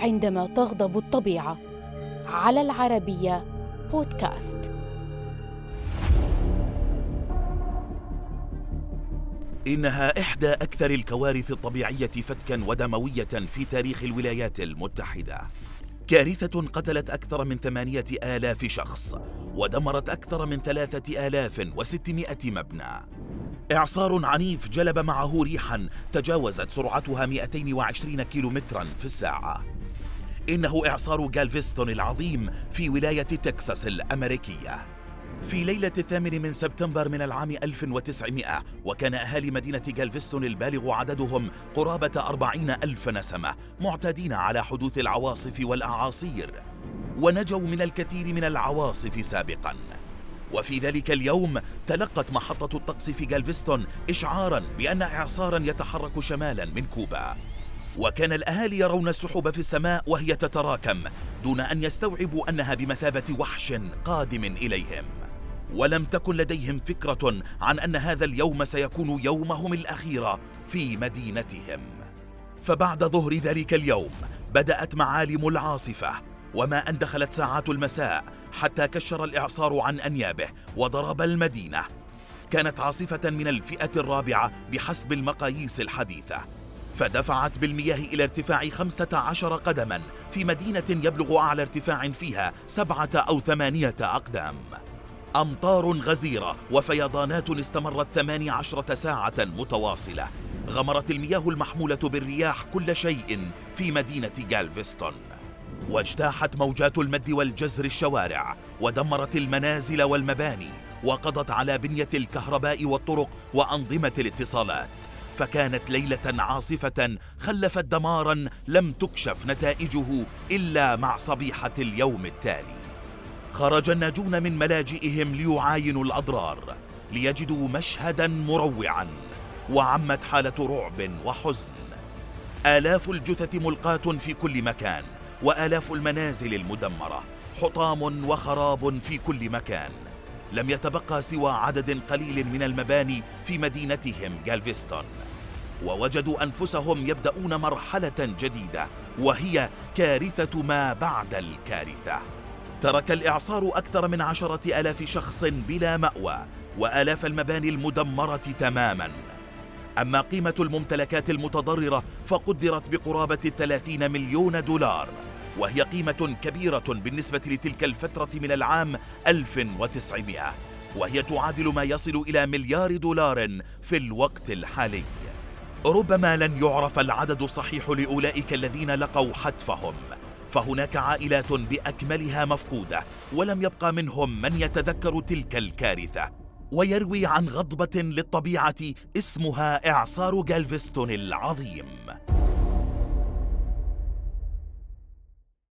عندما تغضب الطبيعة. على العربية بودكاست. إنها إحدى أكثر الكوارث الطبيعية فتكا ودموية في تاريخ الولايات المتحدة. كارثة قتلت أكثر من ثمانية آلاف شخص ودمرت أكثر من ثلاثة آلاف وستمائة مبنى. إعصار عنيف جلب معه ريحا تجاوزت سرعتها 220 كيلومترا في الساعة. إنه إعصار جالفيستون العظيم في ولاية تكساس الأمريكية. في ليلة الثامن من سبتمبر من العام 1900 وكان أهالي مدينة جالفيستون البالغ عددهم قرابة أربعين ألف نسمة معتادين على حدوث العواصف والأعاصير ونجوا من الكثير من العواصف سابقاً. وفي ذلك اليوم تلقت محطة الطقس في جالفيستون إشعارا بأن إعصارا يتحرك شمالا من كوبا. وكان الأهالي يرون السحب في السماء وهي تتراكم دون أن يستوعبوا أنها بمثابة وحش قادم إليهم. ولم تكن لديهم فكرة عن أن هذا اليوم سيكون يومهم الأخير في مدينتهم. فبعد ظهر ذلك اليوم بدأت معالم العاصفة وما أن دخلت ساعات المساء حتى كشر الإعصار عن أنيابه وضرب المدينة. كانت عاصفة من الفئة الرابعة بحسب المقاييس الحديثة. فدفعت بالمياه إلى ارتفاع خمسة عشر قدما في مدينة يبلغ أعلى ارتفاع فيها سبعة أو ثمانية أقدام. أمطار غزيرة وفيضانات استمرت ثماني عشرة ساعة متواصلة. غمرت المياه المحمولة بالرياح كل شيء في مدينة جالفيستون واجتاحت موجات المد والجزر الشوارع ودمرت المنازل والمباني وقضت على بنية الكهرباء والطرق وأنظمة الاتصالات. فكانت ليلة عاصفة خلفت دمارا لم تكشف نتائجه إلا مع صبيحة اليوم التالي. خرج الناجون من ملاجئهم ليعاينوا الأضرار ليجدوا مشهدا مروعا وعمت حالة رعب وحزن. آلاف الجثث ملقاة في كل مكان وآلاف المنازل المدمرة حطام وخراب في كل مكان. لم يتبقى سوى عدد قليل من المباني في مدينتهم جالفيستون. ووجدوا أنفسهم يبدأون مرحلة جديدة وهي كارثة ما بعد الكارثة. ترك الإعصار أكثر من عشرة ألاف شخص بلا مأوى وآلاف المباني المدمرة تماما. أما قيمة الممتلكات المتضررة فقدرت بقرابة الثلاثين مليون دولار. وهي قيمة كبيرة بالنسبة لتلك الفترة من العام 1900 وهي تعادل ما يصل إلى مليار دولار في الوقت الحالي. ربما لن يعرف العدد الصحيح لأولئك الذين لقوا حتفهم. فهناك عائلات بأكملها مفقودة ولم يبقى منهم من يتذكر تلك الكارثة. ويروي عن غضبة للطبيعة اسمها إعصار جالفستون العظيم.